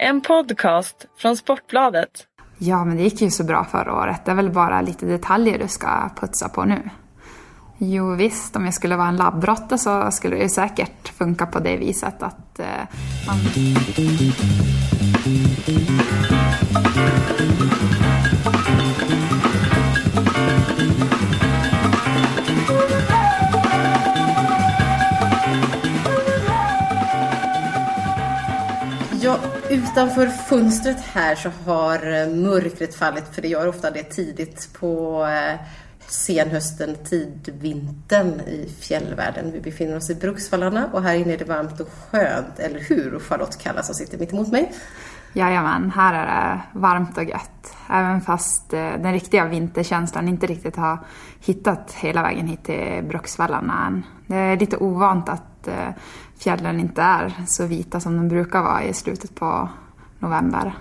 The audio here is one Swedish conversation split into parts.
En podcast från Sportbladet. Ja, men det gick ju så bra förra året. Det är väl bara lite detaljer du ska putsa på nu. Jo visst, om jag skulle vara en labbrotte så skulle det ju säkert funka på det viset att eh, man... utanför fönstret här så har eh, mörkret fallit, för det gör ofta det tidigt på eh, senhösten, tidvintern i fjällvärlden. Vi befinner oss i Bruksvallarna och här inne är det varmt och skönt, eller hur? Och Charlotte Kalla som sitter mitt emot mig. Jajamän, här är det varmt och gött. Även fast eh, den riktiga vinterkänslan inte riktigt har hittat hela vägen hit till Bruksvallarna än. Det är lite ovant att fjällen inte är så vita som de brukar vara i slutet på november.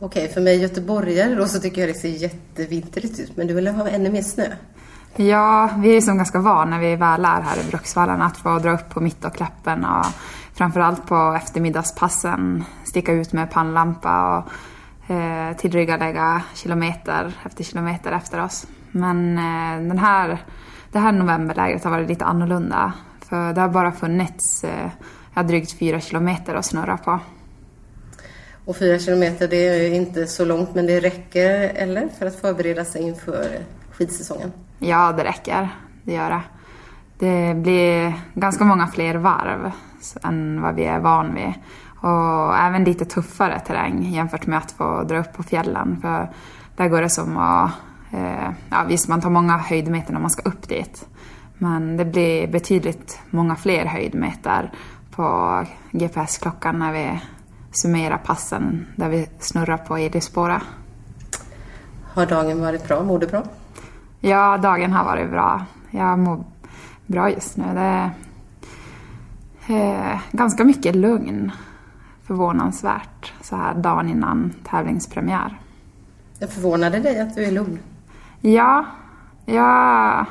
Okej, för mig göteborgare då så tycker jag det ser jättevinterligt ut, men du vill ha ännu mer snö? Ja, vi är som ganska vana när vi väl är här i Bruksvallarna att få dra upp på Mittoklappen och framförallt på eftermiddagspassen sticka ut med pannlampa och eh, tillryggalägga kilometer efter kilometer efter oss. Men eh, den här, det här novemberlägret har varit lite annorlunda. För det har bara funnits eh, drygt fyra kilometer att snurra på. Och fyra kilometer, det är inte så långt, men det räcker, eller? För att förbereda sig inför skidsäsongen? Ja, det räcker. Det gör det. Det blir ganska många fler varv än vad vi är van vid. Och även lite tuffare terräng jämfört med att få dra upp på fjällen. För där går det som att... Eh, ja, visst, man tar många höjdmeter när man ska upp dit. Men det blir betydligt många fler höjdmeter på GPS-klockan när vi summerar passen där vi snurrar på Edilspåra. Har dagen varit bra? Mår du bra? Ja, dagen har varit bra. Jag mår bra just nu. Det är eh, ganska mycket lugn, förvånansvärt, så här dagen innan tävlingspremiär. Jag förvånade dig att du är lugn. Ja, jag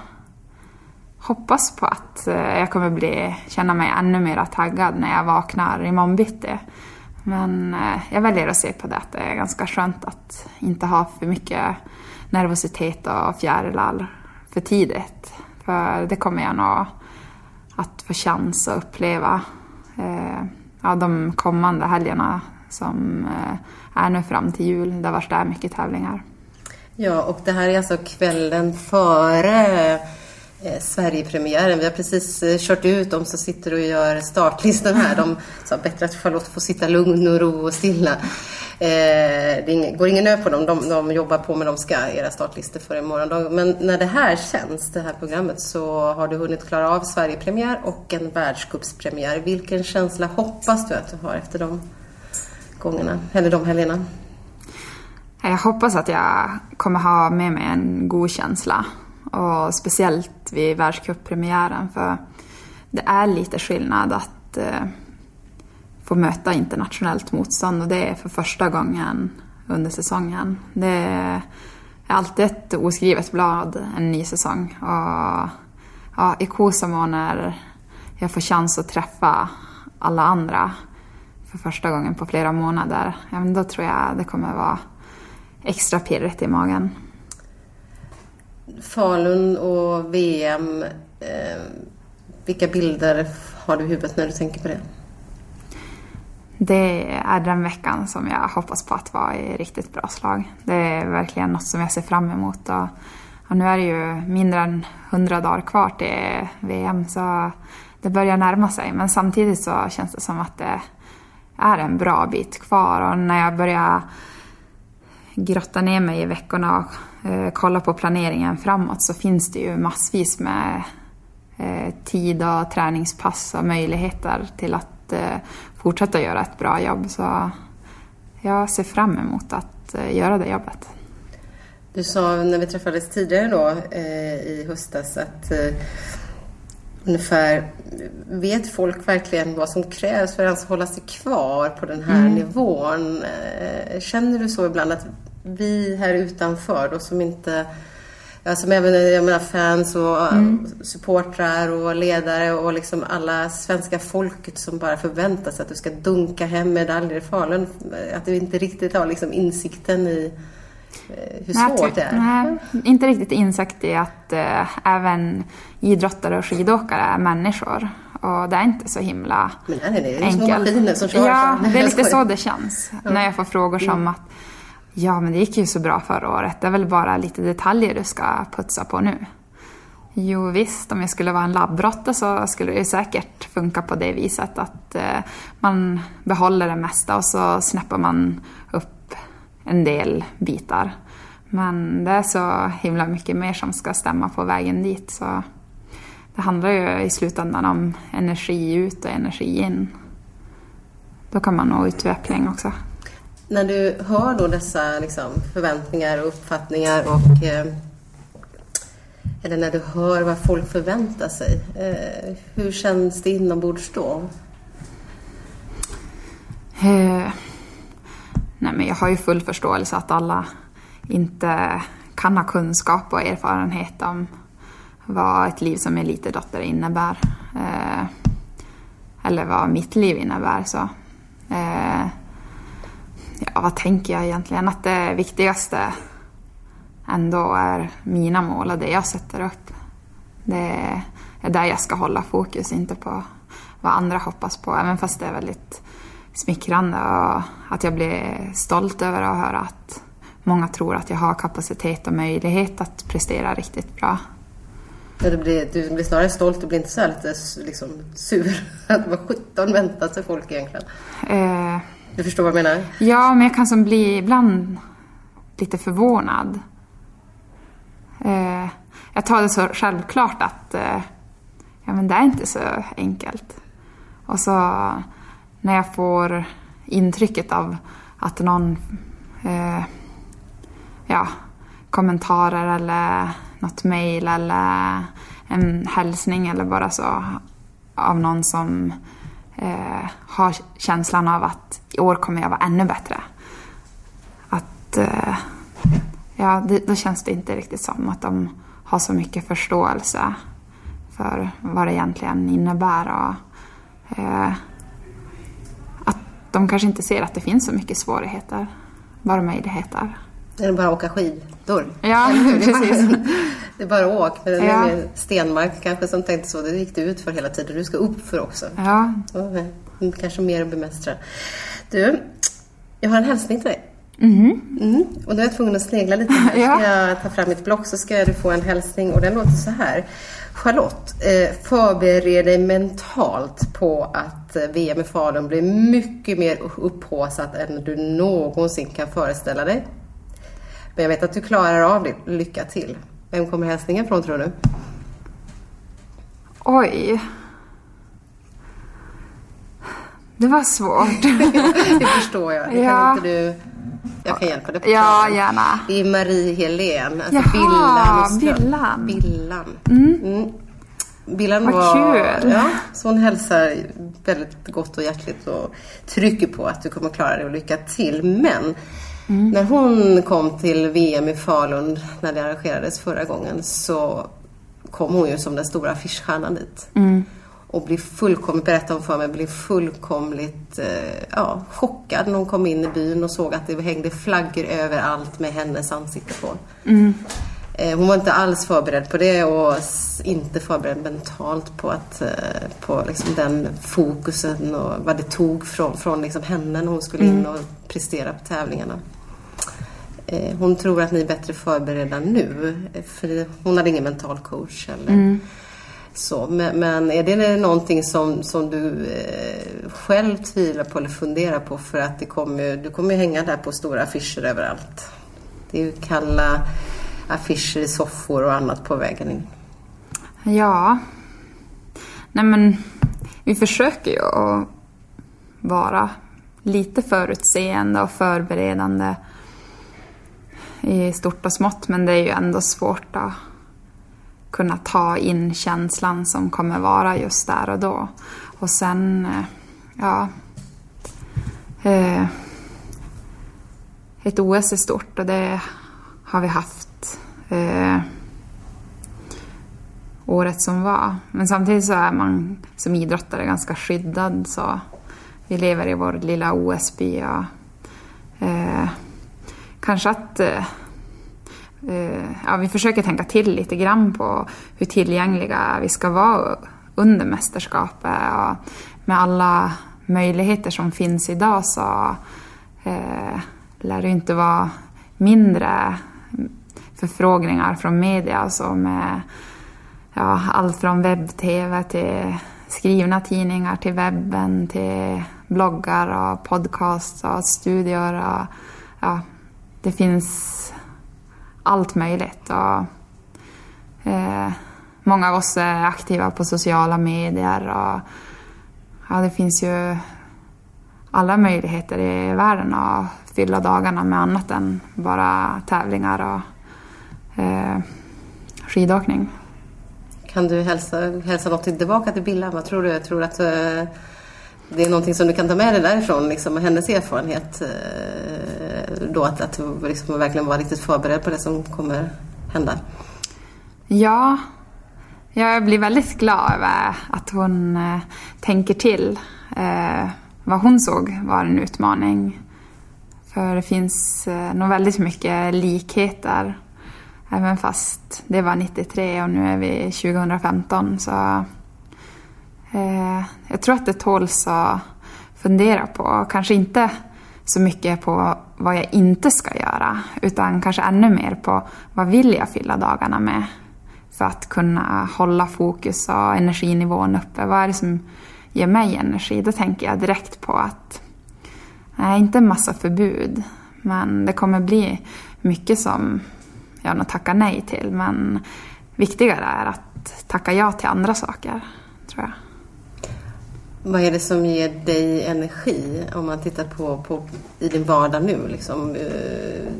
hoppas på att eh, jag kommer bli, känna mig ännu mer taggad när jag vaknar imorgon bitti. Men eh, jag väljer att se på det att det är ganska skönt att inte ha för mycket nervositet och fjärilar för tidigt. För det kommer jag nog att få chans att uppleva eh, ja, de kommande helgerna som eh, är nu fram till jul. Där vars det är mycket tävlingar. Ja, och det här är alltså kvällen före eh, Sverigepremiären. Vi har precis eh, kört ut dem som sitter och gör startlistan här. De sa bättre att Charlotte får sitta lugn och ro och stilla. Eh, det går ingen nöd på dem. De, de jobbar på med de ska era startlistor för imorgon. Men när det här känns, det här programmet, så har du hunnit klara av Sverigepremiär och en världscupspremiär. Vilken känsla hoppas du att du har efter de gångerna, eller de helgerna? Jag hoppas att jag kommer ha med mig en god känsla. Och speciellt vid världscuppremiären för det är lite skillnad att eh, få möta internationellt motstånd och det är för första gången under säsongen. Det är alltid ett oskrivet blad, en ny säsong. Och ja, i Kosamo när jag får chans att träffa alla andra för första gången på flera månader, ja, men då tror jag det kommer vara extra pirrigt i magen. Falun och VM, eh, vilka bilder har du i huvudet när du tänker på det? Det är den veckan som jag hoppas på att vara i riktigt bra slag. Det är verkligen något som jag ser fram emot. Och, och nu är det ju mindre än hundra dagar kvar till VM så det börjar närma sig. Men samtidigt så känns det som att det är en bra bit kvar och när jag börjar grotta ner mig i veckorna och eh, kolla på planeringen framåt så finns det ju massvis med eh, tid och träningspass och möjligheter till att eh, fortsätta göra ett bra jobb. Så jag ser fram emot att göra det jobbet. Du sa när vi träffades tidigare då i höstas att ungefär vet folk verkligen vad som krävs för att ens hålla sig kvar på den här mm. nivån? Känner du så ibland att vi här utanför då som inte Ja, som även jag menar, fans och mm. supportrar och ledare och liksom alla svenska folket som bara förväntar sig att du ska dunka hem medaljer i Falun. Att du inte riktigt har liksom insikten i eh, hur nej, svårt det är. Nej, inte riktigt insikt i att äh, även idrottare och skidåkare är människor. Och det är inte så himla Men nej, nej, det är små maskiner som kör. Ja, det är lite så det känns. Ja. När jag får frågor som mm. att Ja, men det gick ju så bra förra året. Det är väl bara lite detaljer du ska putsa på nu. Jo visst, om jag skulle vara en labbrotte så skulle det säkert funka på det viset att eh, man behåller det mesta och så snäpper man upp en del bitar. Men det är så himla mycket mer som ska stämma på vägen dit så det handlar ju i slutändan om energi ut och energi in. Då kan man nå utveckling också. När du hör då dessa liksom, förväntningar och uppfattningar och eh, eller när du hör vad folk förväntar sig, eh, hur känns det inombords då? Eh, nej men jag har ju full förståelse att alla inte kan ha kunskap och erfarenhet om vad ett liv som elitidrottare innebär. Eh, eller vad mitt liv innebär. Så. Eh, ja, vad tänker jag egentligen? Att det viktigaste ändå är mina mål och det jag sätter upp. Det är där jag ska hålla fokus, inte på vad andra hoppas på. Även fast det är väldigt smickrande och att jag blir stolt över att höra att många tror att jag har kapacitet och möjlighet att prestera riktigt bra. Ja, du, blir, du blir snarare stolt, du blir inte så här lite liksom, sur. Att vad sjutton väntar sig folk egentligen? Eh, du förstår vad jag menar? Ja, men jag kan som bli ibland lite förvånad. Eh, jag tar det så självklart att eh, ja, men det är inte så enkelt. Och så när jag får intrycket av att någon eh, ja, kommentarer eller något mejl eller en hälsning eller bara så av någon som eh, har känslan av att i år kommer jag vara ännu bättre. Att, eh, ja, det, då känns det inte riktigt som att de har så mycket förståelse för vad det egentligen innebär. Och, eh, att de kanske inte ser att det finns så mycket svårigheter, bara möjligheter. Det är bara åka skidor. Ja, precis. Det är bara åka. Men det är ja. Stenmark kanske som tänkte så. Det gick du ut för hela tiden. Du ska upp för också. Ja. Kanske mer att bemästra. Du, jag har en hälsning till dig. Mm. Mm. Och nu är jag tvungen att snegla lite här. ja. Ska jag ta fram mitt block så ska du få en hälsning och den låter så här. Charlotte, eh, förbered dig mentalt på att eh, VM i Falun blir mycket mer upphåsat än du någonsin kan föreställa dig. Men jag vet att du klarar av det. Lycka till. Vem kommer hälsningen från tror du? Oj. Det var svårt. det förstår jag. Det ja. kan inte du... Jag kan hjälpa dig på Ja, gärna. Det är Marie Helén. Alltså Jaha, Billan. Billan. Mm. Mm. Billan Vad var, kul. Ja, så hon hälsar väldigt gott och hjärtligt och trycker på att du kommer klara det och lycka till. Men Mm. När hon kom till VM i Falun, när det arrangerades förra gången, så kom hon ju som den stora affischstjärnan dit. Mm. Och blev fullkomligt, berättade hon för mig, blev fullkomligt eh, ja, chockad när hon kom in i byn och såg att det hängde flaggor överallt med hennes ansikte på. Mm. Eh, hon var inte alls förberedd på det och inte förberedd mentalt på, att, eh, på liksom den fokusen och vad det tog från, från liksom henne när hon skulle in mm. och prestera på tävlingarna. Eh, hon tror att ni är bättre förberedda nu. För hon hade ingen mental coach. Eller mm. så. Men, men, är det någonting som, som du eh, själv tvivlar på eller funderar på? För att det kommer, du kommer ju hänga där på stora affischer överallt. Det är ju kalla affischer i soffor och annat på vägen in. Ja. Nej men, vi försöker ju att vara lite förutseende och förberedande i stort och smått men det är ju ändå svårt att kunna ta in känslan som kommer vara just där och då. Och sen, eh, ja... Eh, ett OS är stort och det har vi haft. Eh, året som var. Men samtidigt så är man som idrottare ganska skyddad. Så vi lever i vår lilla OS-by. Och, eh, kanske att eh, eh, ja, vi försöker tänka till lite grann på hur tillgängliga vi ska vara under mästerskapet. Och med alla möjligheter som finns idag så eh, lär det inte vara mindre förfrågningar från media. Alltså med eh, ja, allt från webb-tv till skrivna tidningar till webben till bloggar och podcasts och studier. Och, ja, det finns allt möjligt. Och, eh, många av oss är aktiva på sociala medier och ja, det finns ju alla möjligheter i världen att fylla dagarna med annat än bara tävlingar och eh, skidåkning. Kan du hälsa, hälsa något tillbaka till Billa? Vad tror du? Tror att eh det är någonting som du kan ta med dig därifrån, liksom, hennes erfarenhet? Eh, då att, att liksom, verkligen vara riktigt förberedd på det som kommer hända? Ja, jag blir väldigt glad över att hon eh, tänker till eh, vad hon såg var en utmaning. För det finns nog väldigt mycket likheter Även fast det var 93 och nu är vi 2015 så jag tror att det tåls att fundera på. Kanske inte så mycket på vad jag inte ska göra utan kanske ännu mer på vad vill jag fylla dagarna med för att kunna hålla fokus och energinivån uppe. Vad är det som ger mig energi? Då tänker jag direkt på att nej, inte en massa förbud men det kommer bli mycket som jag nog tackar nej till. Men viktigare är att tacka ja till andra saker, tror jag. Vad är det som ger dig energi om man tittar på, på i din vardag nu? Liksom, eh,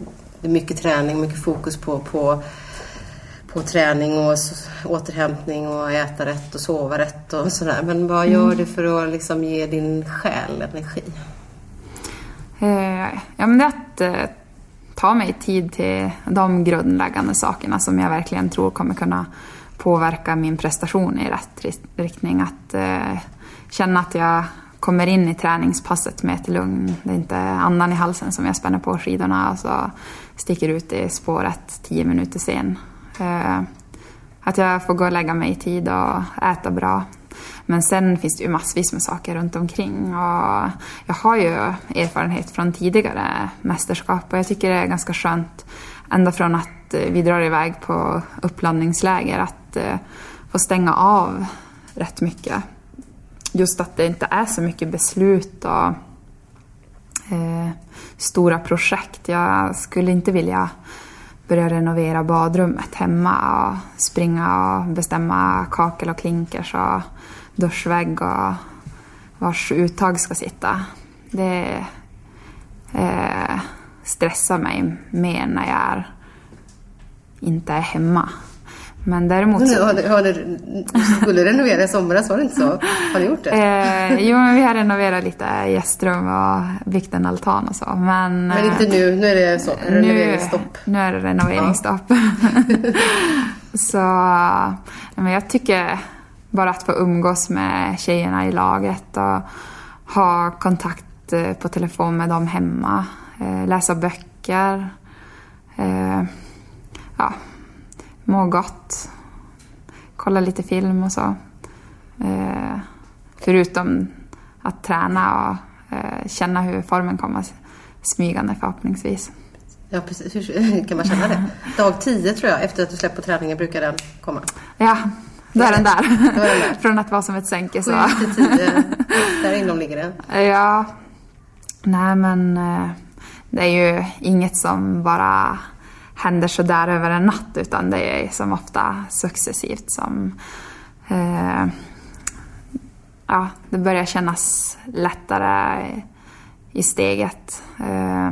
det är mycket träning, mycket fokus på, på, på träning och återhämtning och äta rätt och sova rätt och sådär. Men vad gör mm. du för att liksom ge din själ energi? Eh, ja, men det är att eh, ta mig tid till de grundläggande sakerna som jag verkligen tror kommer kunna påverka min prestation i rätt riktning. Att eh, känna att jag kommer in i träningspasset med ett lugn. Det är inte andan i halsen som jag spänner på skidorna och så sticker ut i spåret tio minuter sen. Eh, att jag får gå och lägga mig i tid och äta bra. Men sen finns det ju massvis med saker runt omkring. Och jag har ju erfarenhet från tidigare mästerskap och jag tycker det är ganska skönt ända från att vi drar iväg på uppladdningsläger att eh, få stänga av rätt mycket. Just att det inte är så mycket beslut och eh, stora projekt. Jag skulle inte vilja börja renovera badrummet hemma och springa och bestämma kakel och klinkers och duschvägg och vars uttag ska sitta. Det eh, stressar mig mer när jag är, inte är hemma. Men däremot... Så... Har ni, har ni, skulle renovera i somras, var det inte så? Har ni gjort det? Eh, jo, men vi har renoverat lite gästrum och byggt en altan och så. Men, men inte nu, nu är det så, renoveringsstopp? Nu, nu är det renoveringsstopp. Ja. så, men jag tycker bara att få umgås med tjejerna i laget och ha kontakt eh, på telefon med dem hemma, eh, läsa böcker, eh, ja, må gott, kolla lite film och så. Förutom att träna och känna hur formen kommer smygande förhoppningsvis. Ja, precis. Hur kan man känna det? Dag 10 tror jag, efter att du släppt på träningen brukar den komma. Ja, då är den där. där. Från att vara som ett sänke så. 7 till 10, där inom ligger den. Ja. Nej men eh, det är ju inget som bara händer sådär över en natt utan det är som ofta successivt som eh, ja, det börjar kännas lättare i steget. Eh,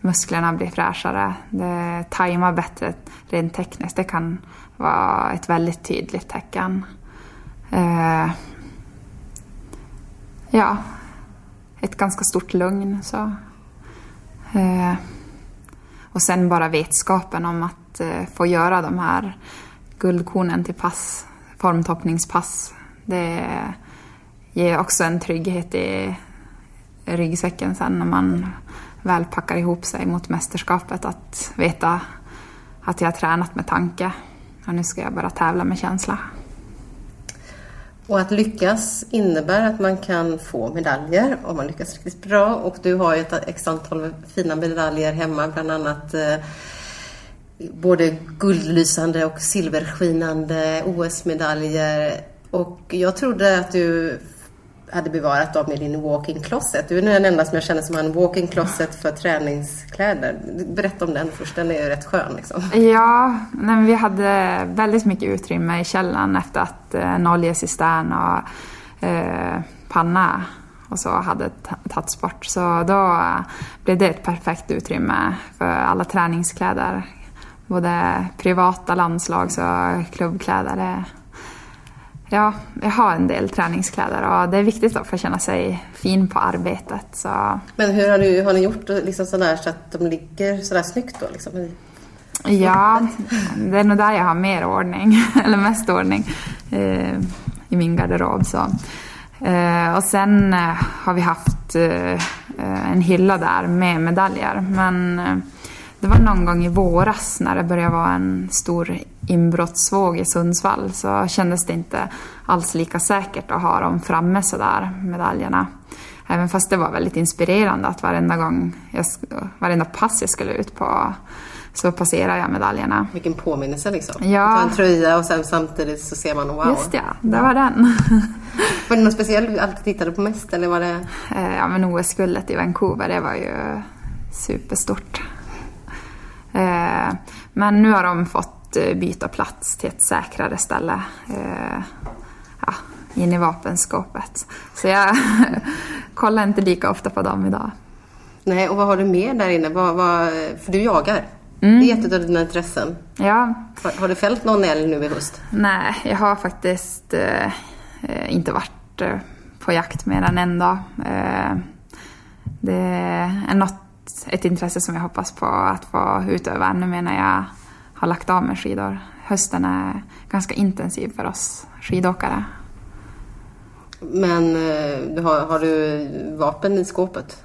musklerna blir fräschare, det tajmar bättre rent tekniskt. Det kan vara ett väldigt tydligt tecken. Eh, ja, ett ganska stort lugn. Så. Eh, och sen bara vetskapen om att eh, få göra de här guldkornen till pass, formtoppningspass. Det ger också en trygghet i ryggsäcken sen när man väl packar ihop sig mot mästerskapet. Att veta att jag har tränat med tanke och nu ska jag bara tävla med känsla. Och att lyckas innebär att man kan få medaljer om man lyckas riktigt bra. Och du har ju ett x antal fina medaljer hemma, bland annat eh, både guldlysande och silverskinande OS-medaljer. Och jag trodde att du hade bevarat dem i din walk-in closet. Du är den enda som jag känner som har en walk-in closet för träningskläder. Berätta om den först, den är ju rätt skön liksom. Ja, men vi hade väldigt mycket utrymme i källaren efter att eh, en oljecistern och eh, panna och så hade tagits bort. Så då blev det ett perfekt utrymme för alla träningskläder. Både privata landslags och klubbkläder. Ja, jag har en del träningskläder och det är viktigt att få känna sig fin på arbetet. Så. Men hur har, du, har ni gjort liksom sådär så att de ligger sådär snyggt då? Liksom? Ja, det är nog där jag har mer ordning, eller mest ordning eh, i min garderob. Så. Eh, och sen eh, har vi haft eh, en hylla där med medaljer. Men eh, det var någon gång i våras när det började vara en stor inbrottsvåg i Sundsvall så kändes det inte alls lika säkert att ha dem framme sådär, medaljerna. Även fast det var väldigt inspirerande att varenda gång, jag, varenda pass jag skulle ut på så passerar jag medaljerna. Vilken påminnelse liksom. Ja. Ta en tröja och sen samtidigt så ser man wow. Just ja, det var den. var det något speciellt du alltid tittade på mest eller var det? Eh, ja men OS-guldet i Vancouver, det var ju superstort. Eh, men nu har de fått eh, byta plats till ett säkrare ställe. Eh, ja, in i vapenskåpet. Så jag kollar inte lika ofta på dem idag. Nej, och vad har du mer där inne? Vad, vad, för du jagar. Mm. Det är ett av dina intressen. Ja. Har, har, du fällt någon älg nu i höst? Nej, jag har faktiskt eh, inte varit på jakt mer än en dag. Eh, det är något ett intresse som jag hoppas på att få utöva ännu mer när jag har lagt av med skidor. Hösten är ganska intensiv för oss skidåkare. Men eh, har, har du vapen i skåpet?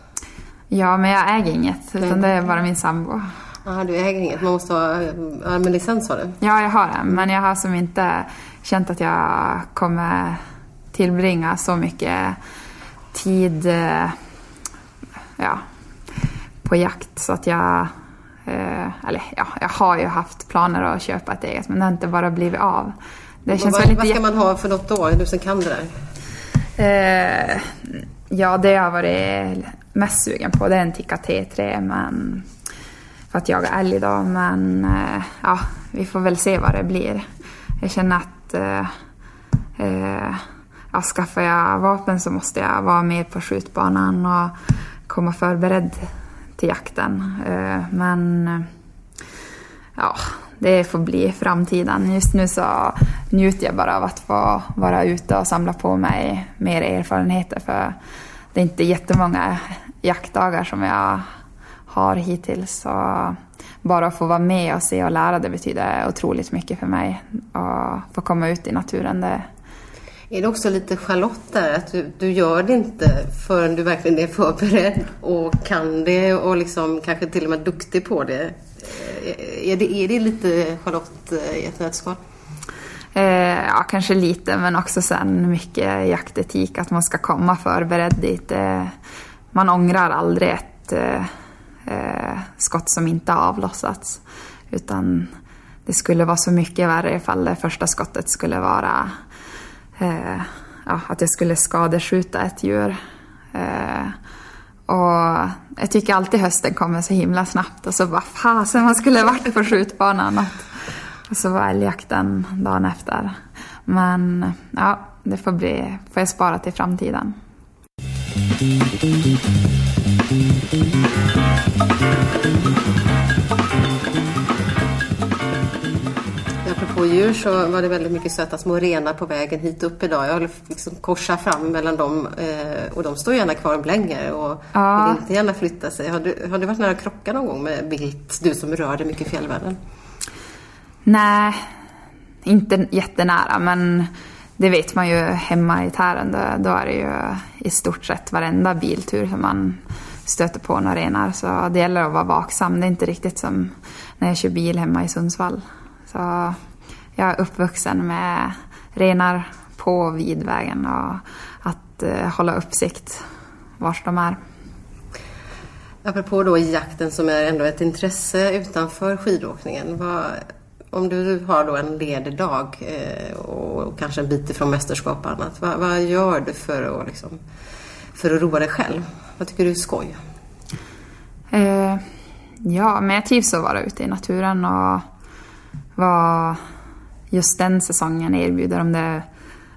Ja, men jag äger inget, utan det är bara min sambo. Ja, du äger inget. Man måste ha med licens har du? Ja, jag har det. Men jag har som inte känt att jag kommer tillbringa så mycket tid eh, ja, på jakt så att jag eh, eller ja, jag har ju haft planer att köpa ett eget men det har inte bara blivit av. Det känns vad, vad ska man ha för något då? Du som kan det där. Eh, ja, det jag varit mest sugen på det är en Tikka T3 men för att jaga älg då men eh, ja, vi får väl se vad det blir. Jag känner att eh, eh, ja, skaffar jag vapen så måste jag vara med på skjutbanan och komma förberedd till jakten. Eh, men ja, det får bli framtiden. Just nu så njuter jag bara av att få vara ute och samla på mig mer erfarenheter för det är inte jättemånga jaktdagar som jag har hittills. Så bara att få vara med och se och lära det betyder otroligt mycket för mig. Och få komma ut i naturen, det, är det också lite Charlotte där, att du, du gör det inte förrän du verkligen är förberedd och kan det och liksom kanske till och med duktig på det? Eh, är det, är det lite Charlotte eh, i ett nötskal? Eh, ja, kanske lite, men också sen mycket jaktetik, att man ska komma förberedd dit. Eh, man ångrar aldrig ett eh, eh skott som inte har avlossats. Utan det skulle vara så mycket värre ifall det första skottet skulle vara eh, ja, att jag skulle skadeskjuta ett djur. Eh, och jag tycker alltid hösten kommer så himla snabbt och så bara fasen man skulle varit på skjutbanan. Och så var älgjakten dagen efter. Men ja, det får, bli, får jag spara till framtiden. Apropå djur så var det väldigt mycket söta små renar på vägen hit upp idag. Jag liksom korsa fram mellan dem eh, och de står gärna kvar länge och ja. vill inte gärna flytta sig. Har du, har du varit nära att krocka någon gång med vilt, du som rör dig mycket i fjällvärlden? Nej, inte jättenära men det vet man ju hemma i Tären. Då, då är det ju i stort sett varenda biltur som man stöter på några renar. Så det gäller att vara vaksam. Det är inte riktigt som när jag kör bil hemma i Sundsvall. Så jag är uppvuxen med renar på och vid vägen och att eh, hålla uppsikt var de är. Apropå då jakten som är ändå ett intresse utanför skidåkningen. Vad, om du har då en ledig dag eh, och kanske en bit ifrån mästerskap och annat. Vad, vad gör du för att, liksom, för att roa dig själv? Vad tycker du är skoj? Eh, ja, men jag trivs att vara ute i naturen och vad just den säsongen erbjuder. Om det är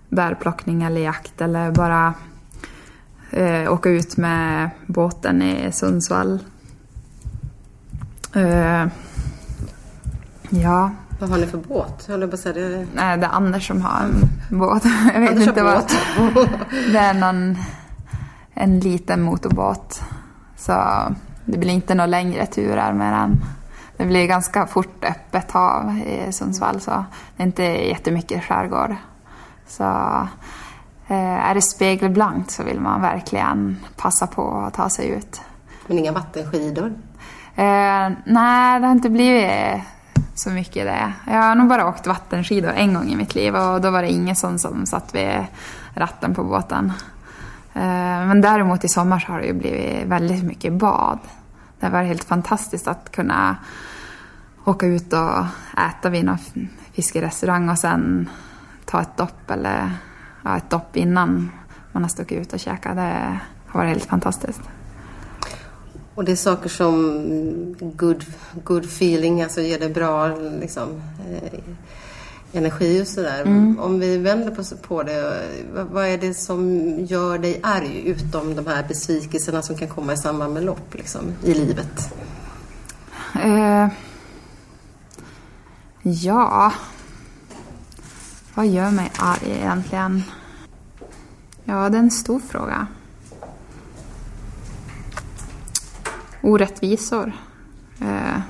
bärplockning eller jakt eller bara eh, åka ut med båten i Sundsvall. Eh, ja. Vad har ni för båt? Jag bara säga det... Nej, det är Anders som har en båt. Jag vet Anders inte vad... båt. Det är någon... En liten motorbåt. Så det blir inte några längre turer med den. Det blir ganska fort öppet hav i Sundsvall så det är inte jättemycket skärgård. Så eh, är det spegelblankt så vill man verkligen passa på att ta sig ut. Men inga vattenskidor? Eh, nej, det har inte blivit så mycket det. Jag har nog bara åkt vattenskidor en gång i mitt liv och då var det ingen sån som satt vid ratten på båten. Eh, men däremot i sommar så har det ju blivit väldigt mycket bad. Det har varit helt fantastiskt att kunna åka ut och äta vid någon fiskerestaurang och sen ta ett dopp eller ja, ett dopp innan man har stuckit ut och käkat. Det har varit helt fantastiskt. Och det är saker som good, good feeling, alltså ger det bra liksom, eh, energi och sådär. Mm. Om vi vänder på, på det, vad, vad är det som gör dig arg utom de här besvikelserna som kan komma i samband med lopp liksom, i livet? Eh, ja... Vad gör mig arg egentligen? Ja, det är en stor fråga. Orättvisor. Eh,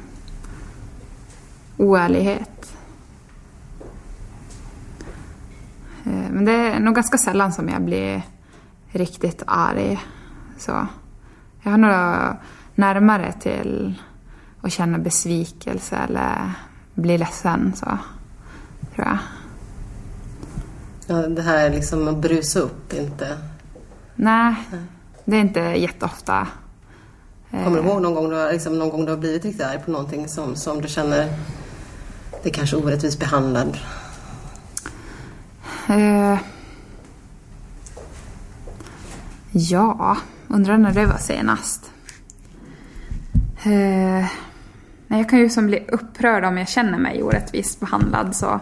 oärlighet. Eh, men det är nog ganska sällan som jag blir riktigt arg. Så. Jag har nog närmare till att känna besvikelse eller bli ledsen. Så, tror jag. Ja, det här liksom att brusa upp, inte... Nej, det är inte jätteofta. Kommer du ihåg någon gång du har, liksom, någon gång du har blivit riktigt arg på någonting som, som du känner det är kanske orättvist behandlad? Eh, ja, undrar när det var senast. Eh, nej, jag kan ju som bli upprörd om jag känner mig orättvist behandlad. Så,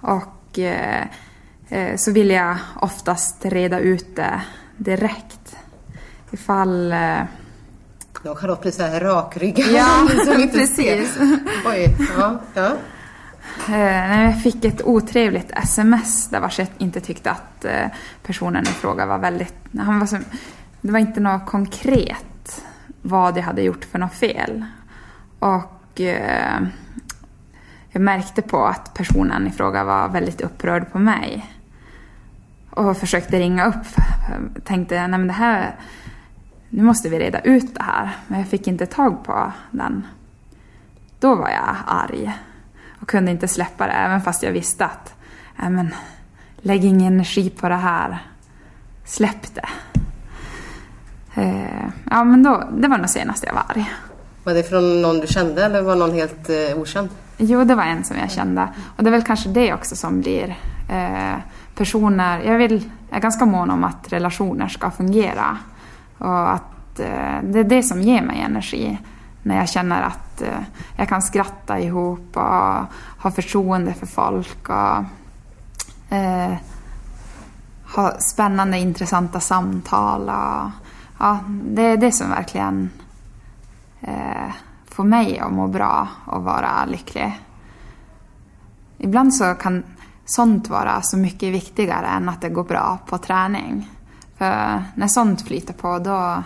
och eh, eh, så vill jag oftast reda ut det direkt. Ifall... Eh, Ja, Charlotte blir så här rakryggad. Ja, som inte precis. ser. Oj, ja, ja. Eh, När jag fick ett otrevligt sms där vars jag inte tyckte att eh, personen i fråga var väldigt... Han var som, det var inte något konkret vad jag hade gjort för något fel. Och eh, jag märkte på att personen i fråga var väldigt upprörd på mig. Och försökte ringa upp. Tänkte, nej men det här... Nu måste vi reda ut det här. Men jag fick inte tag på den. Då var jag arg och kunde inte släppa det även fast jag visste att äh, men, lägg ingen energi på det här. Släpp det. Eh, ja, men då, det var nog senast jag var arg. Var det från någon du kände eller var någon helt eh, okänd? Jo, det var en som jag kände. Och det är väl kanske det också som blir eh, personer... Jag, vill, jag är ganska mån om att relationer ska fungera. Och att eh, det är det som ger mig energi. När jag känner att eh, jag kan skratta ihop och ha förtroende för folk. Och eh, ha spännande, intressanta samtal. Och, ja, det är det som verkligen eh, får mig att må bra och vara lycklig. Ibland så kan sånt vara så mycket viktigare än att det går bra på träning. För när sånt flyter på då,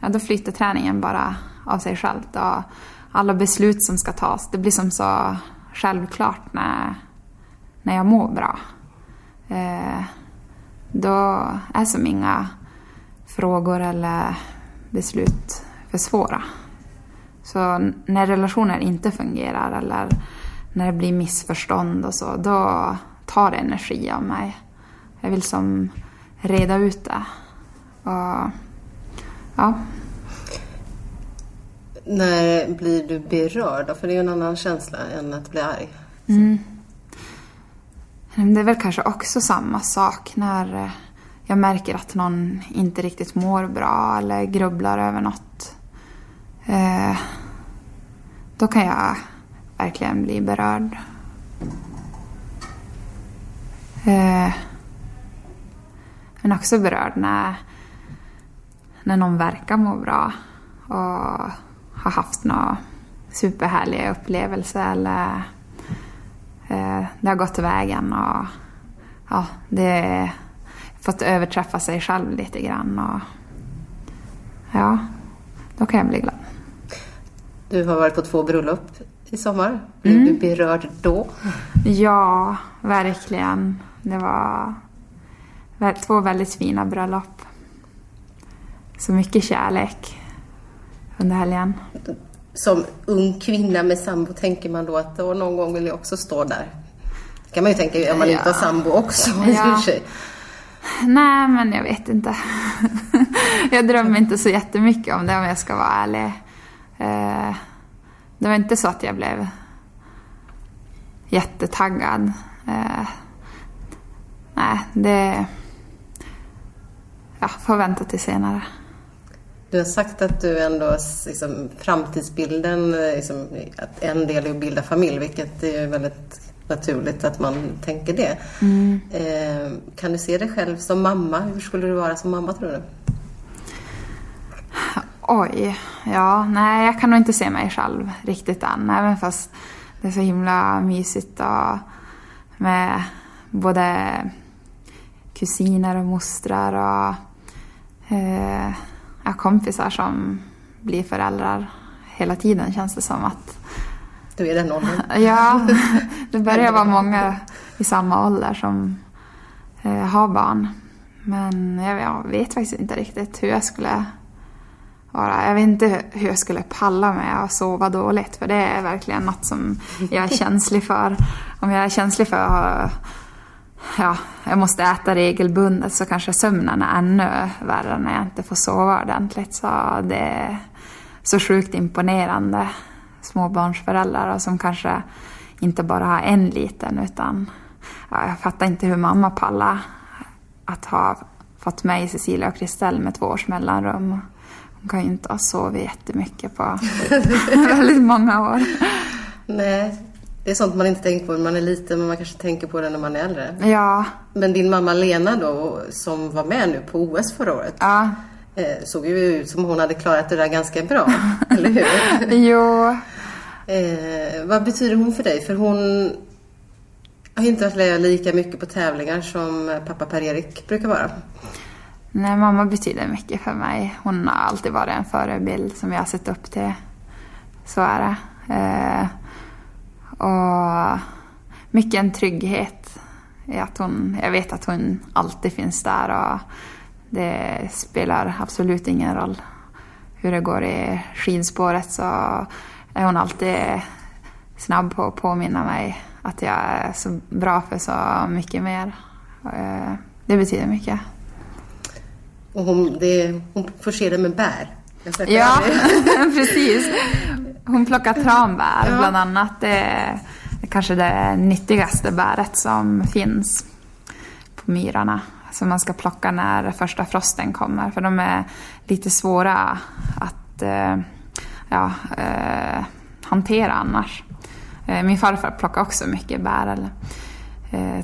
ja, då flyter träningen bara av sig självt Och alla beslut som ska tas, det blir som så självklart när, när jag mår bra. Eh, då är som inga frågor eller beslut för svåra. Så när relationer inte fungerar eller när det blir missförstånd och så, då tar det energi av mig. Jag vill som reda ut det. Och, ja. När blir du berörd? För det är ju en annan känsla än att bli arg. Mm. Det är väl kanske också samma sak när eh, jag märker att någon inte riktigt mår bra eller grubblar över något. Eh, då kan jag verkligen bli berörd. Eh, men också berörd när, när någon verkar må bra och har haft några superhärliga upplevelser eller eh, det har gått vägen och ja, det fått överträffa sig själv lite grann. Och, ja, då kan jag bli glad. Du har varit på två bröllop i sommar. Blev Mm. du berörd då? Ja, verkligen. Det var två väldigt fina bröllop. Så mycket kärlek under helgen. Som ung kvinna med sambo tänker man då att då någon gång vill jag också stå där. kan man ju tänka om man inte har Ja. sambo också. Ja. Nej, men jag vet inte. jag drömmer inte så jättemycket om det om jag ska vara ärlig. Eh, Det var inte så att jag blev jättetaggad. Eh, Nej, det... Jag får vänta till senare. Du har sagt att du ändå, liksom, framtidsbilden, eh, liksom, att en del är att bilda familj, vilket är väldigt naturligt att man tänker det. Mm. Eh, kan du se dig själv som mamma? Hur skulle du vara som mamma tror du? Oj, ja, nej jag kan nog inte se mig själv riktigt än. Även fast det är så himla mysigt och med både kusiner och mostrar och eh, ja, kompisar som blir föräldrar hela tiden känns det som att Du är den åldern. Ja, det börjar vara många i samma ålder som eh, har barn. Men jag, jag vet faktiskt inte riktigt hur jag skulle vara. Jag vet inte hur jag skulle palla med att sova dåligt. För det är verkligen något som jag är känslig för. Om jag är känslig för att ja, jag måste äta regelbundet så kanske sömnen är ännu värre när jag inte får sova ordentligt. Så det är så sjukt imponerande småbarnsföräldrar och som kanske inte bara har en liten utan ja, jag fattar inte hur mamma pallar att ha fått mig, Cecilia och Kristel med två års mellanrum. Hon kan ju inte ha sovit jättemycket på väldigt många år. Nej, det är sånt man inte tänker på när man är liten, men man kanske tänker på det när man är äldre. Ja, Men din mamma Lena då, som var med nu på OS förra året, ja, eh, såg ju ut som hon hade klarat det där ganska bra, eller hur? jo, Eh, vad betyder hon för dig? För hon har inte varit med lika mycket på tävlingar som pappa Per-Erik brukar vara. Nej, mamma betyder mycket för mig. Hon har alltid varit en förebild som jag har sett upp till. Så är det. Eh, och mycket en trygghet i att hon, jag vet att hon alltid finns där och det spelar absolut ingen roll hur det går i skidspåret så är hon alltid snabb på att påminna mig att jag är så bra för så mycket mer. Eh, Det betyder mycket. Och hon, det, hon förser dig med bär. Ja, precis. Hon plockar tranbär Ja. bland annat. Det är kanske det nyttigaste bäret som finns på myrarna. Som man ska plocka när första frosten kommer. För de är lite svåra att eh, ja, eh, hantera annars. Eh, min farfar plockar också mycket bär. Eller,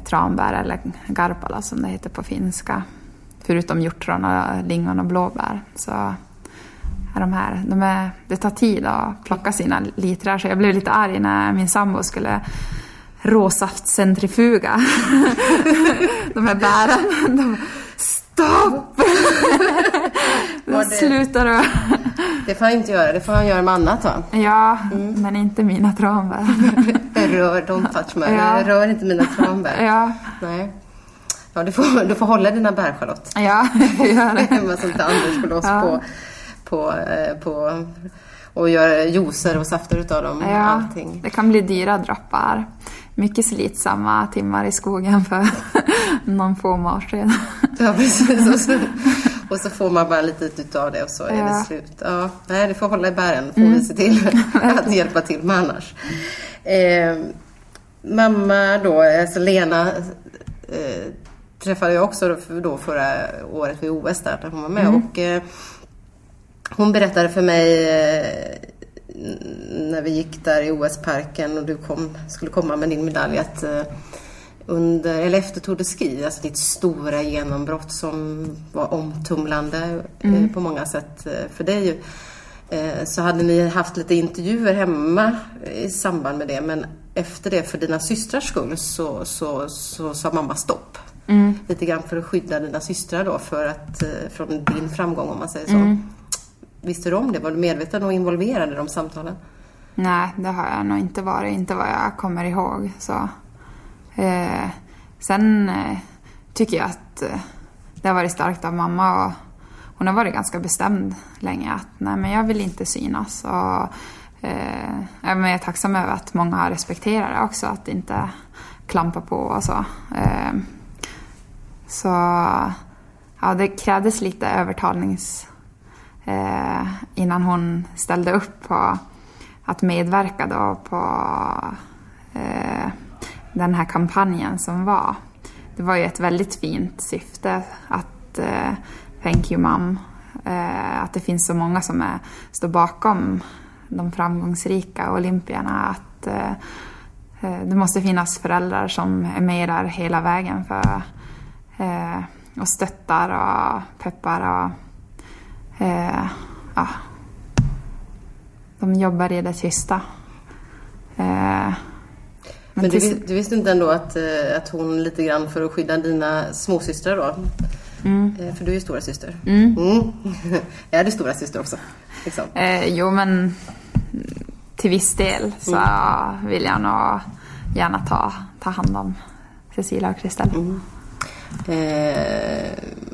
tranbär eller garpala som det heter på finska. Förutom hjortron, och lingon och blåbär. Så de här, de är, det tar tid att plocka sina litrar så jag blev lite arg när min sambo skulle råsaftcentrifuga de här bären. De, Stopp! Var det- Sluta du! Det får han inte göra, det får han göra med annat va? Ja, men inte mina tranbär. Rör, don't touch me. Ja. Rör inte mina tranbär. ja, Nej. Ja, du får, du får hålla dina bär Charlotte. ja, jag gör det. Hemma så inte Anders får loss Ja. på, på, eh, på och gör juicer och safter utav dem. Ja, Allting. det kan bli dyra droppar. Mycket slitsamma timmar i skogen för någon få marsvin. Ja, precis. Och så, och så får man bara lite utav det och så är det Ja. Mm. slut. Ja, nej, du får hålla i bären får vi se till att hjälpa till med annars. Eh, mamma då, alltså Lena eh, träffade jag också då, då förra året vid OS där, där hon var med. Mm. Och, eh, hon berättade för mig eh, när vi gick där i OS-parken och du kom, skulle komma med din medalj att eh, under, eller efter Tour de Ski, alltså ditt stora genombrott som var omtumlande eh, på många sätt för dig. så hade ni haft lite intervjuer hemma i samband med det men efter det för dina systrars skull så, så, så sa mamma stopp. Lite grann för att skydda dina systrar då för att, från din framgång om man säger så. Visste du om det? Var du medveten och involverad i de samtalen? Nej, det har jag nog inte varit. Inte vad jag kommer ihåg. Så. Eh, sen eh, tycker jag att eh, det har varit starkt av mamma. Och hon har varit ganska bestämd länge att nej, men jag vill inte synas. Och, eh, jag är tacksam över att många har respekterat det också. Att inte klampa på och så. Eh, så ja, det krävdes lite övertalnings eh, innan hon ställde upp på att medverka då på eh, den här kampanjen som var. Det var ju ett väldigt fint syfte att eh, Thank you mom. Eh, att det finns så många som är, står bakom de framgångsrika olympierna. Att eh, eh, det måste finnas föräldrar som är med där hela vägen för eh, och stöttar och peppar och eh, ja, de jobbar i det tysta. Eh, men Men du, du visste inte ändå att, eh, att hon lite grann för att skydda dina småsystrar då? Eh, För du är ju stora syster. Mm. jag är stora syster också. Liksom. Eh, jo, men till viss del så vill jag nog gärna ta, ta hand om Cecilia och Kristel. Eh,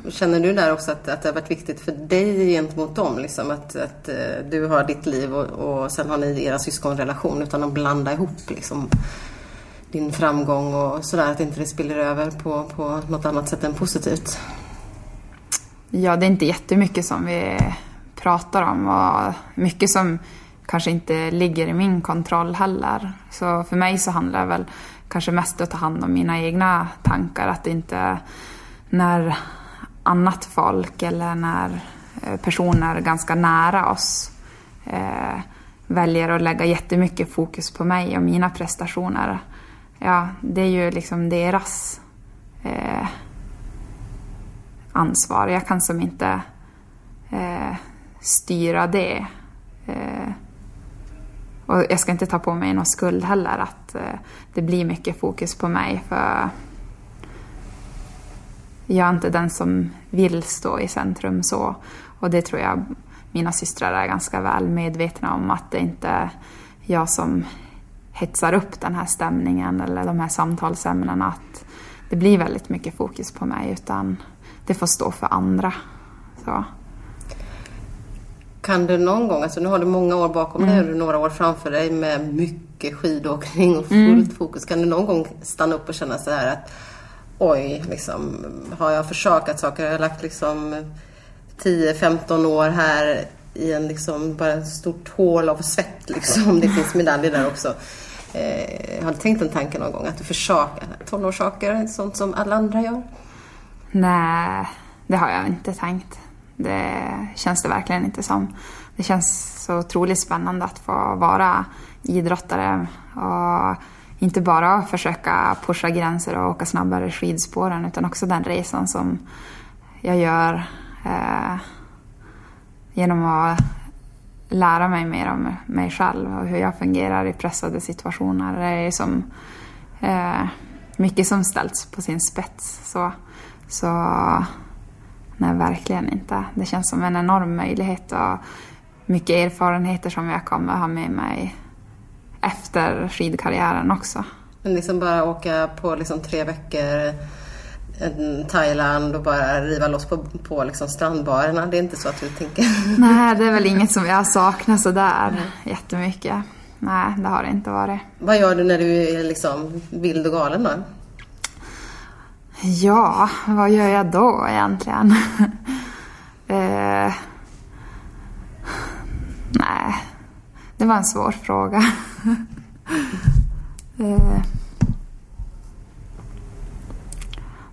känner du där också att, att det har varit viktigt för dig gentemot dem? Liksom, att, att eh, du har ditt liv och, och sen har ni era syskonrelation utan att blanda ihop liksom, din framgång och sådär. Att inte det spiller över på, på något annat sätt än positivt. Ja, det är inte jättemycket som vi pratar om och mycket som kanske inte ligger i min kontroll heller. Så för mig så handlar det väl kanske mest att ta hand om mina egna tankar. Att inte när annat folk eller när eh, personer ganska nära oss eh, väljer att lägga jättemycket fokus på mig och mina prestationer. Ja, det är ju liksom deras eh, ansvar. Jag kan som inte eh, styra det. Eh, och jag ska inte ta på mig någon skuld heller att eh, det blir mycket fokus på mig för jag är inte den som vill stå i centrum så. Och det tror jag mina systrar är ganska väl medvetna om att det inte är jag som hetsar upp den här stämningen eller de här samtalsämnena. Att det blir väldigt mycket fokus på mig utan det får stå för andra. Så. Kan du någon gång, alltså nu har du många år bakom dig och du några år framför dig med mycket skidåkning och fullt fokus. Kan du någon gång stanna upp och känna så här att oj, liksom, har jag försakat saker? Har jag lagt liksom 10-15 år här i en liksom bara ett stort hål av svett liksom. Det finns medaljer där också. Eh, har du tänkt den tanken någon gång? Att du försakar tonårssaker, sånt som alla andra gör? Nej, det har jag inte tänkt. Det känns det verkligen inte som. Det känns så otroligt spännande att få vara idrottare och inte bara försöka pusha gränser och åka snabbare i skidspåren utan också den resan som jag gör eh, genom att lära mig mer om mig själv och hur jag fungerar i pressade situationer. Det är som eh, mycket som ställts på sin spets. Så, så nej, verkligen inte. Det känns som en enorm möjlighet att mycket erfarenheter som jag kommer ha med mig efter skidkarriären också. Men liksom bara åka på liksom tre veckor Thailand och bara riva loss på, på liksom strandbarerna. Det är inte så att du tänker? Nej, det är väl inget som jag saknar sådär mm. jättemycket. Nej, det har det inte varit. Vad gör du när du är liksom vild och galen då? Ja, vad gör jag då egentligen? eh, nej, det var en svår fråga. eh,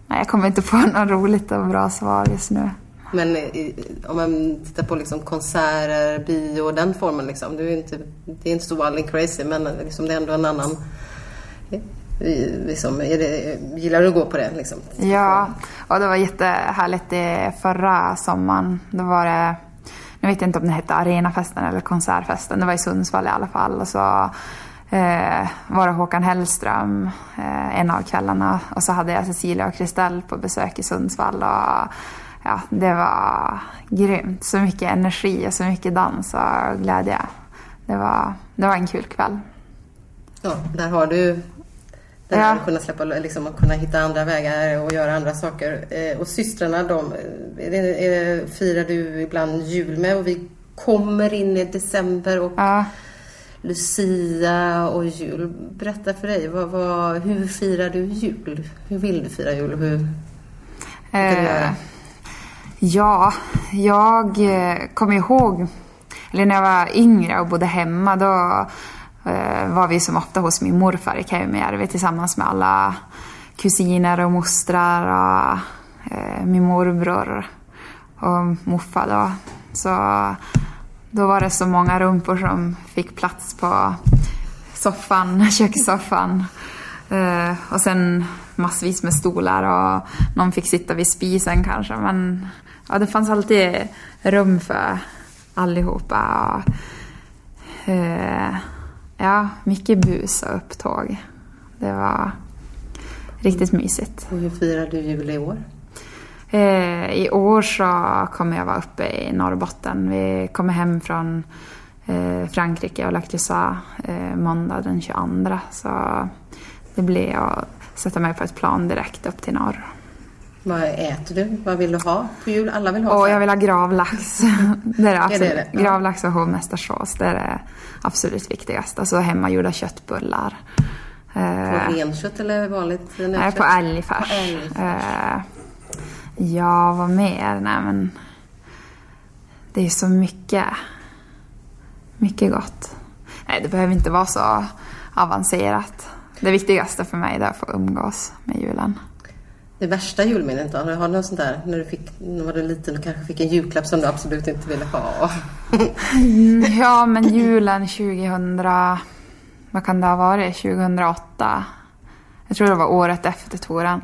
nej, jag kommer inte på något roligt och bra svar just nu. Men eh, om man tittar på liksom konserter, bio och den formen, liksom, det, är inte, det är inte så wild and crazy men liksom det är ändå en annan Liksom, det, gillar du att gå på det? Liksom? Ja, och det var jättehärligt i förra sommaren. Då var det, nu vet jag inte om det hette Arenafesten eller Konsertfesten. Det var i Sundsvall i alla fall. Och så eh, var det Håkan Hellström eh, en av kvällarna. Och så hade jag Cecilia och Kristel på besök i Sundsvall. Och, ja, det var grymt. Så mycket energi och så mycket dans och glädje. Det var, det var en kul kväll. Ja, där har du ja. kunna släppa, liksom, kunna hitta andra vägar och göra andra saker. Eh, och systrarna, de, är det, är det, firar du ibland jul med? Och vi kommer in i december och ja. Lucia och jul. Berätta för dig, vad, vad, hur firar du jul? Hur vill du fira jul? Hur, hur du göra? Ja, jag eh, kommer ihåg, eller när jag var yngre och bodde hemma, då Eh, Eh, var vi som ofta hos min morfar i Kemijärvi tillsammans med alla kusiner och mostrar och eh, min morbror och morfar då. Så då var det så många rumpor som fick plats på soffan, kökssoffan. Eh, och sen massvis med stolar och någon fick sitta vid spisen kanske. Men ja, det fanns alltid rum för allihopa. Och, Ja, mycket bus och upptåg. Det var riktigt mysigt. Och hur firar du jul i år? Eh, I år så kommer jag vara uppe i Norrbotten. Vi kommer hem från eh, Frankrike och Lactusa eh, måndag den 22. Så det blir att sätta mig på ett plan direkt upp till norr. Vad äter du? Vad vill du ha på jul? Alla vill ha Åh, jag vill ha gravlax. det är det absolut. Är det det? Gravlax och hovmästarsås. Det är det absolut viktigaste. Alltså hemmagjorda köttbullar. På eh, renkött eller vanligt nötkött? Nej, på älgfärs. På älgfärs. Eh, ja, vad mer? Nej, men det är så mycket. Mycket gott. Nej, det behöver inte vara så avancerat. Det viktigaste för mig är att få umgås med julen det värsta julminnet då? Har du något sånt där när du fick, när var liten och kanske fick en julklapp som du absolut inte ville ha? Ja, men julen 2000, vad kan det ha varit, 2008? Jag tror det var året efter touren.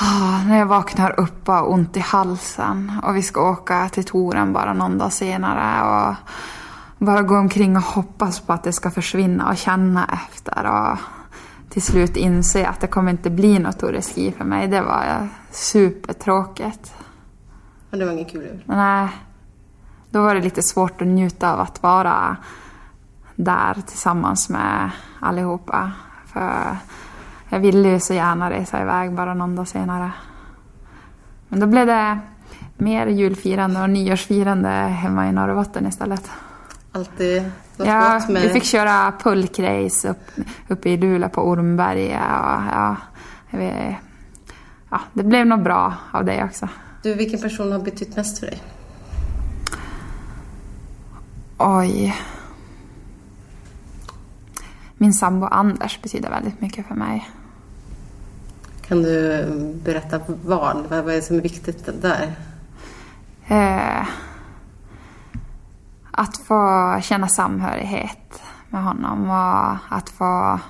Oh, ah, när jag vaknar upp och har ont i halsen och vi ska åka till touren bara någon dag senare. Och bara gå omkring och hoppas på att det ska försvinna och känna efter. Och till slut inse att det kommer inte bli något toureski för mig. Det var supertråkigt. Men det var ingen kul jul? Nej. Då var det lite svårt att njuta av att vara där tillsammans med allihopa. För jag ville ju så gärna resa iväg bara någon dag senare. Men då blev det mer julfirande och nyårsfirande hemma i Norrbotten istället. Alltid ja, med... vi fick köra pulkrace upp, uppe i Luleå på Ormberget. Och, ja, vi, ja, det blev nog bra av det också. Du, vilken person har betytt mest för dig? Oj. Min sambo Anders betyder väldigt mycket för mig. Kan du berätta vad? Vad är det som är viktigt där? Eh, att få känna samhörighet med honom och att få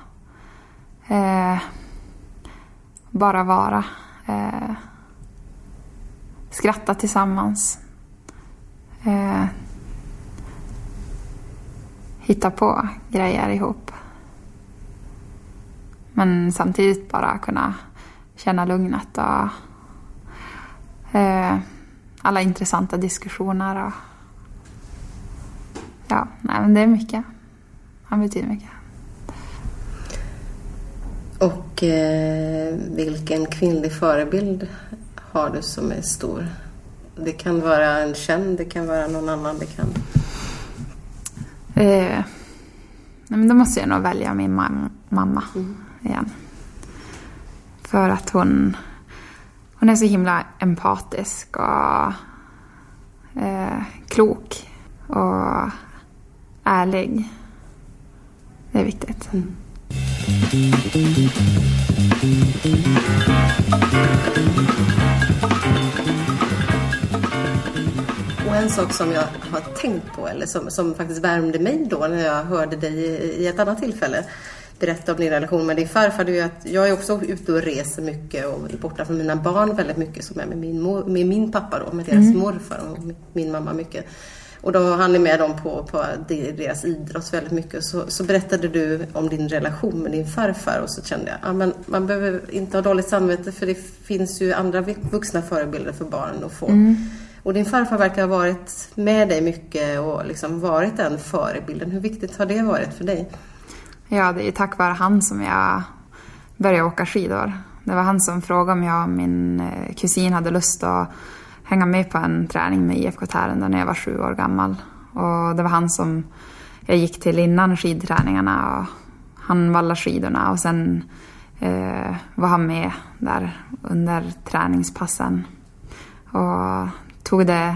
eh, bara vara. Eh, skratta tillsammans. Eh, hitta på grejer ihop. Men samtidigt bara kunna känna lugnet och eh, alla intressanta diskussioner. Och, ja, nej men det är mycket. Han betyder mycket. Och eh, vilken kvinnlig förebild har du som är stor? Det kan vara en känd, det kan vara någon annan, det kan... Eh, nej men då måste jag nog välja min mam- mamma igen. För att hon, hon är så himla empatisk och eh, klok och ärlig. Det är viktigt. Och en sak som jag har tänkt på, eller som, som faktiskt värmde mig då när jag hörde dig i, i ett annat tillfälle berätta om din relation med din farfar, det är ju att jag är också ute och reser mycket och är borta från mina barn väldigt mycket som är med min, mor, med min pappa då, med deras morfar och min mamma mycket. Och då han är med dem på, på deras idrott väldigt mycket. Så, så berättade du om din relation med din farfar och så kände jag, ja, men man behöver inte ha dåligt samvete för det finns ju andra vuxna förebilder för barnen att få. Och din farfar verkar ha varit med dig mycket och liksom varit den förebilden. Hur viktigt har det varit för dig? Ja, det är tack vare han som jag började åka skidor. Det var han som frågade om jag och min eh, kusin hade lust att hänga med på en träning med IFK Tärendö när jag var sju år gammal. Och det var han som jag gick till innan skidträningarna och han vallade skidorna och sen eh, var han med där under träningspassen. Och tog det,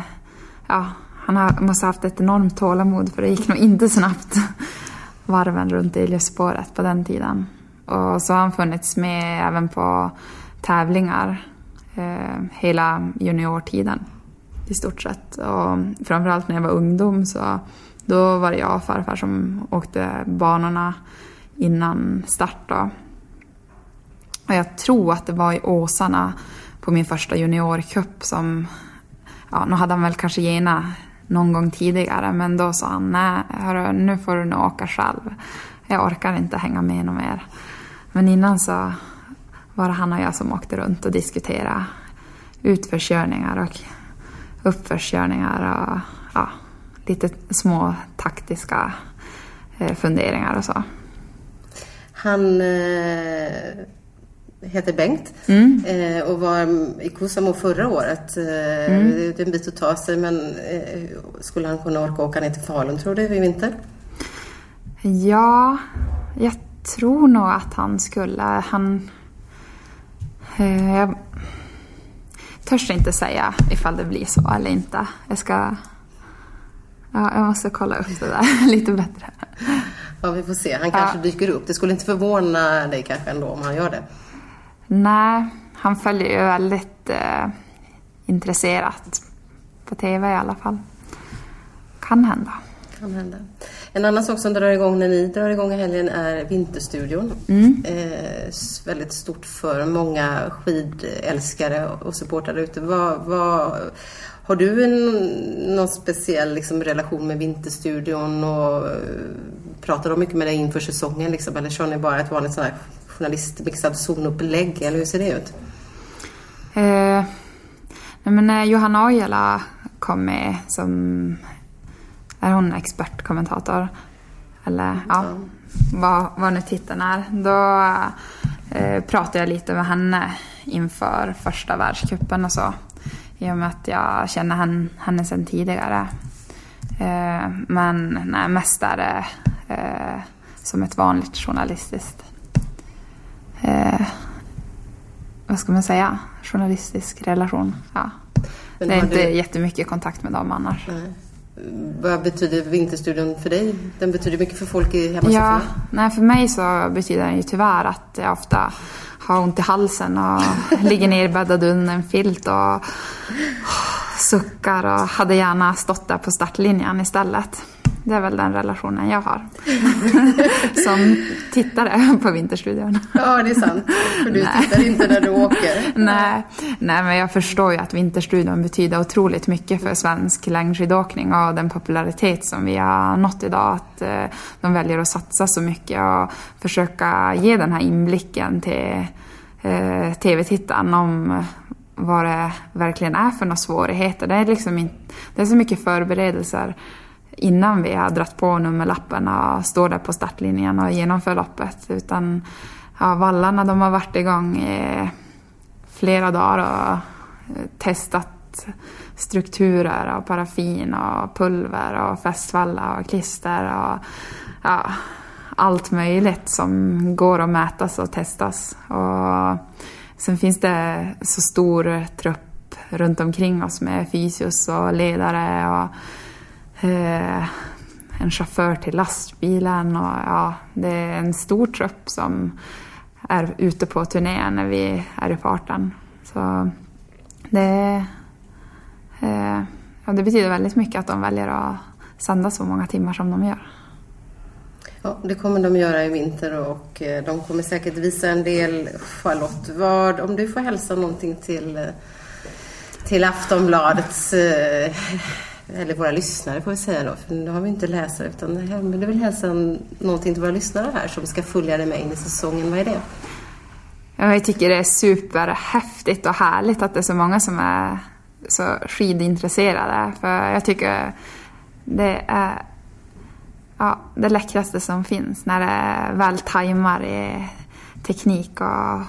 ja, han har, måste ha haft ett enormt tålamod för det gick nog inte snabbt varven runt Iljöspåret på den tiden. Och så har han funnits med även på tävlingar eh, hela juniortiden i stort sett. Och framförallt när jag var ungdom så då var det jag och farfar som åkte banorna innan start. Då. Och jag tror att det var i Åsarna på min första juniorcup som, ja nu hade han väl kanske gena någon gång tidigare men då sa han nej hörru, nu får du nog åka själv. Jag orkar inte hänga med något mer. Men innan så var han och jag som åkte runt och diskuterade utförskörningar och uppförskörningar och ja, lite små taktiska eh, funderingar och så. Han eh, heter Bengt eh, och var i Kuusamo förra året. Eh, Det är en bit att ta sig men eh, skulle han kunna orka åka ner till Falun tror du i vinter? Ja, jag tror nog att han skulle. Han... Eh, jag törs inte säga ifall det blir så eller inte. Jag ska... Ja, jag måste kolla upp det där lite bättre. Ja, vi får se. Han kanske dyker upp. Det skulle inte förvåna dig kanske ändå om han gör det. Nej, han följer ju väldigt eh, intresserat på TV i alla fall. Kan hända. Kan hända. En annan sak som drar igång när ni drar igång i helgen är Vinterstudion. Eh, s- väldigt stort för många skidälskare och supportrar ute. Vad, vad, har du en, någon speciell liksom, relation med Vinterstudion och eh, pratar de mycket med dig inför säsongen liksom, eller kör ni bara ett vanligt sån här journalistmixad zonupplägg eller hur ser det ut? Eh, men när Johanna Ojala kom med som... Är hon expertkommentator? Eller ja, vad, vad nu titeln är. Då eh, pratade jag lite med henne inför första världscupen och så. I och med att jag känner henne, henne sedan tidigare. Eh, men nej, mest är det eh, som ett vanligt journalistiskt eh, vad ska man säga, journalistisk relation. Ja. Men det är inte du- jättemycket kontakt med dem annars. Nej. Vad betyder Vinterstudion för dig? Den betyder mycket för folk i hemma Ja, nej, för mig så betyder det ju tyvärr att jag ofta har ont i halsen och ligger nerbäddad under en filt och suckar och hade gärna stått där på startlinjen istället. Det är väl den relationen jag har. Som tittare på Vinterstudion. Ja, det är sant. För du tittar inte när du åker. Nej, nej, men jag förstår ju att Vinterstudion betyder otroligt mycket för svensk längdskidåkning och den popularitet som vi har nått idag. Att eh, de väljer att satsa så mycket och försöka ge den här inblicken till eh, tv-tittaren om vad det verkligen är för några svårigheter. Det är liksom inte, det är så mycket förberedelser innan vi har dratt på nummerlappen och står där på startlinjen och genomför loppet. Utan ja, vallarna de har varit igång i flera dagar och eh, testat strukturer och paraffin och pulver och fästvalla och klister och ja, allt möjligt som går att mätas och testas. Och sen finns det så stor trupp runt omkring oss med fysios och ledare och eh, en chaufför till lastbilen och ja, det är en stor trupp som är ute på turné när vi är i farten. Så det, eh, ja, det betyder väldigt mycket att de väljer att sända så många timmar som de gör. Ja, det kommer de göra i vinter och eh, de kommer säkert visa en del. Charlotte, vad, om du får hälsa någonting till, eh, till Aftonbladets eh, eller våra lyssnare får vi säga då, för nu har vi inte läsare utan du vill hälsa någonting till våra lyssnare här som ska följa dig med in i säsongen. Vad är det? Jag tycker det är superhäftigt och härligt att det är så många som är så skidintresserade. För jag tycker det är ja, det läckraste som finns när det väl tajmar i teknik och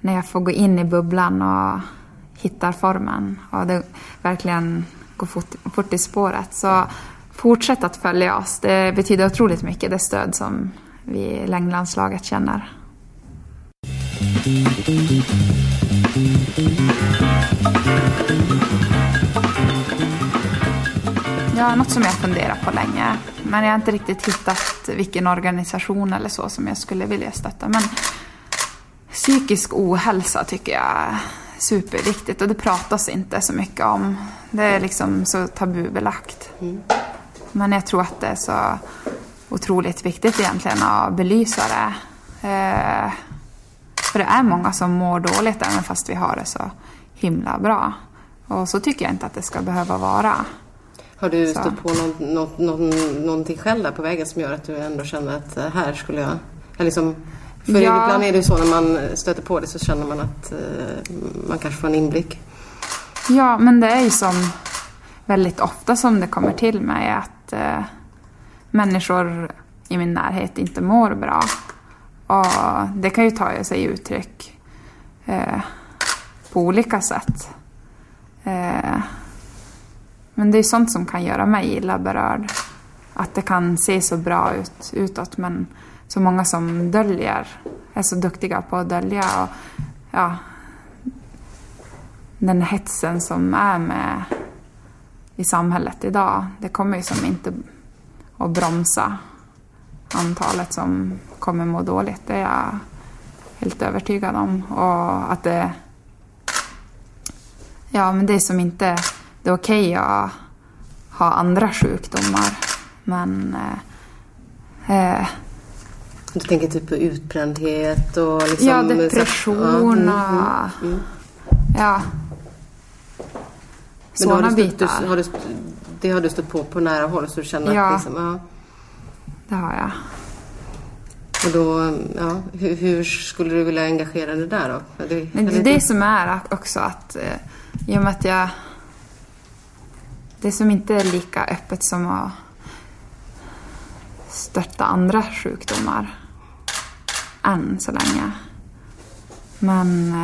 när jag får gå in i bubblan och hittar formen. Och det verkligen gå fort, fort i spåret. Så fortsätt att följa oss. Det betyder otroligt mycket, det stöd som vi i längdlandslaget känner. Ja, något som jag funderat på länge. Men jag har inte riktigt hittat vilken organisation eller så som jag skulle vilja stötta. Men psykisk ohälsa tycker jag är superviktigt och det pratas inte så mycket om. Det är liksom så tabubelagt. Mm. Men jag tror att det är så otroligt viktigt egentligen att belysa det. Eh, för det är många som mår dåligt även fast vi har det så himla bra. Och så tycker jag inte att det ska behöva vara. Har du så. stött på något, något, någonting själv där på vägen som gör att du ändå känner att eh, här skulle jag... Liksom, för ja. ibland är det så när man stöter på det så känner man att uh, man kanske får en inblick. Ja, men det är ju som väldigt ofta som det kommer till mig att eh, människor i min närhet inte mår bra. Och det kan ju ta sig uttryck eh, på olika sätt. Eh, men det är sånt som kan göra mig illa berörd. Att det kan se så bra ut utåt men så många som döljer, är så duktiga på att dölja. Och, ja, den hetsen som är med i samhället idag, det kommer ju som inte att bromsa antalet som kommer må dåligt. Det är jag helt övertygad om. Och att det... Ja, men det är som inte... Det är okej att ha andra sjukdomar, men... Eh, eh du tänker typ på utbrändhet och liksom... Ja, depression och... Ja. Mm, mm, mm. ja. Sådana bitar. Du, har du, det har du stött på på nära håll så du känner ja. att liksom, ja. det har jag. Och då, ja, hur, hur, skulle du vilja engagera dig där då? Det, Men det är det som är också att eh, i och med att jag... Det som inte är lika öppet som att stötta andra sjukdomar än så länge. Men...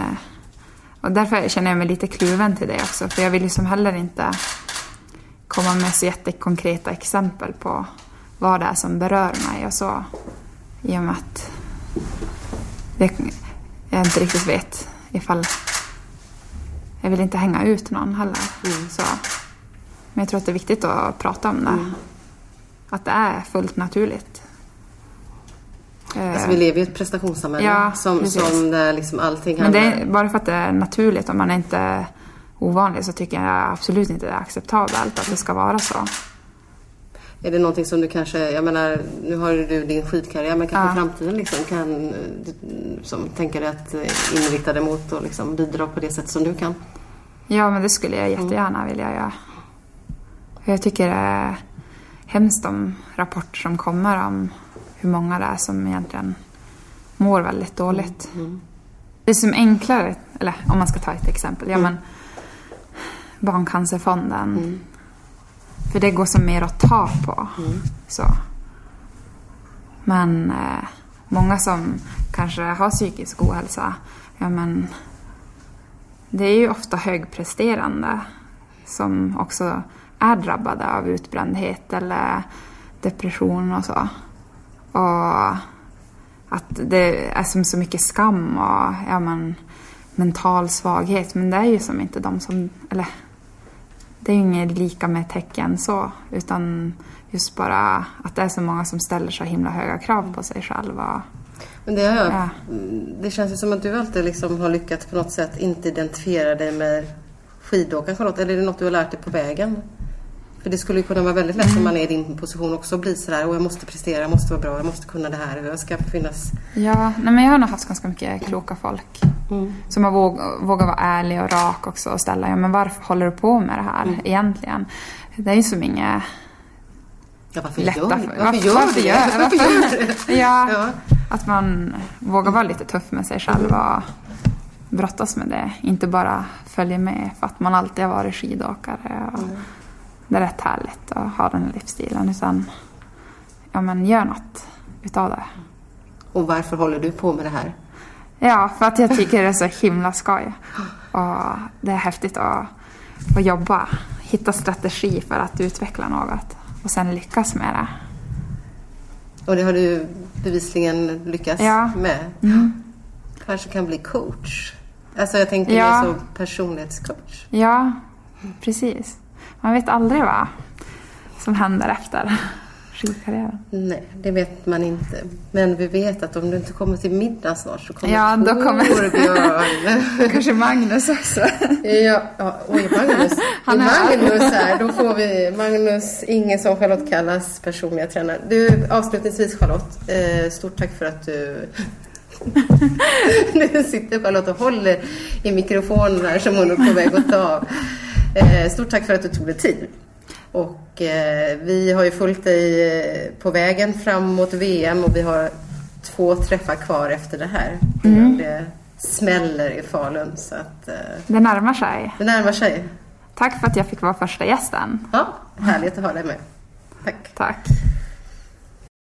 Och därför känner jag mig lite kluven till det också. För jag vill liksom heller inte komma med så jättekonkreta exempel på vad det är som berör mig och så. I och med att det, jag inte riktigt vet ifall... Jag vill inte hänga ut någon heller. Mm. Så. Men jag tror att det är viktigt att prata om det. Mm. Att det är fullt naturligt. Alltså vi lever i ett prestationssamhälle ja, som, som där liksom allting handlar... Men det är, bara för att det är naturligt, om man är inte ovanlig, så tycker jag absolut inte det är acceptabelt att det ska vara så. Är det någonting som du kanske, jag menar, nu har du din skidkarriär, men kanske ja. i framtiden liksom kan som, tänka dig att inrikta dig mot och liksom bidra på det sätt som du kan? Ja, men det skulle jag jättegärna mm. vilja göra. Jag tycker det är hemskt de rapporter som kommer om hur många det är som egentligen mår väldigt dåligt. Mm. Mm. Det är som enklare, eller om man ska ta ett exempel, ja mm. men Barncancerfonden. Mm. För det går som mer att ta på. Så. Men eh, många som kanske har psykisk ohälsa, ja men det är ju ofta högpresterande som också är drabbade av utbrändhet eller depression och så. Och att det är som så mycket skam och ja, men, mental svaghet. Men det är ju som inte de som... Eller, det är ju inget lika med tecken så. Utan just bara att det är så många som ställer så himla höga krav på sig själva. Men det, har Ja. det känns ju som att du alltid liksom har lyckats på något sätt inte identifiera dig med skidåkaren Charlotte. Eller är det något du har lärt dig på vägen? För det skulle ju kunna vara väldigt lätt om man är i din position också att bli sådär, och jag måste prestera, jag måste vara bra, jag måste kunna det här, jag ska finnas... Ja, nej, men jag har nog haft ganska mycket kloka folk. Som har våg, vågat vara ärlig och rak också och ställa, ja men varför håller du på med det här egentligen? Det är ju som inget Ja, varför lätta... gör, för- varför gör varför det? gör- Varför gör det? Ja, Ja. att man vågar vara lite tuff med sig själv och brottas med det. Inte bara följa med för att man alltid har varit skidåkare. Och Det är rätt härligt att ha den här livsstilen. Utan ja, men gör något utav det. Och varför håller du på med det här? Ja, för att jag tycker det är så himla skoj. Och det är häftigt att få jobba. Hitta strategi för att utveckla något. Och sen lyckas med det. Och det har du bevisligen lyckats Ja. med. Kanske kan bli coach. Alltså jag tänker Ja. mer som personlighetscoach. Ja, precis. Man vet aldrig vad som händer efter skidkarriären. Nej, det vet man inte. Men vi vet att om du inte kommer till middag snart så kommer Ja, då kommer- Torbjörn. Kanske Magnus också. ja, ja, oj, Magnus. Han är Magnus här. Då får vi Magnus Ingesson, Charlotte Kallas personliga tränare. Du, avslutningsvis Charlotte. Eh, stort tack för att du nu sitter Charlotte och håller i mikrofonen här som hon är på väg att ta av. Eh, stort tack för att du tog dig tid. Och eh, vi har ju följt dig eh, på vägen fram mot VM och vi har två träffar kvar efter det här. Innan det smäller i Falun. Så att eh, Det närmar sig. det närmar sig. Tack för att jag fick vara första gästen. Ja, härligt att ha dig med. Tack. Tack.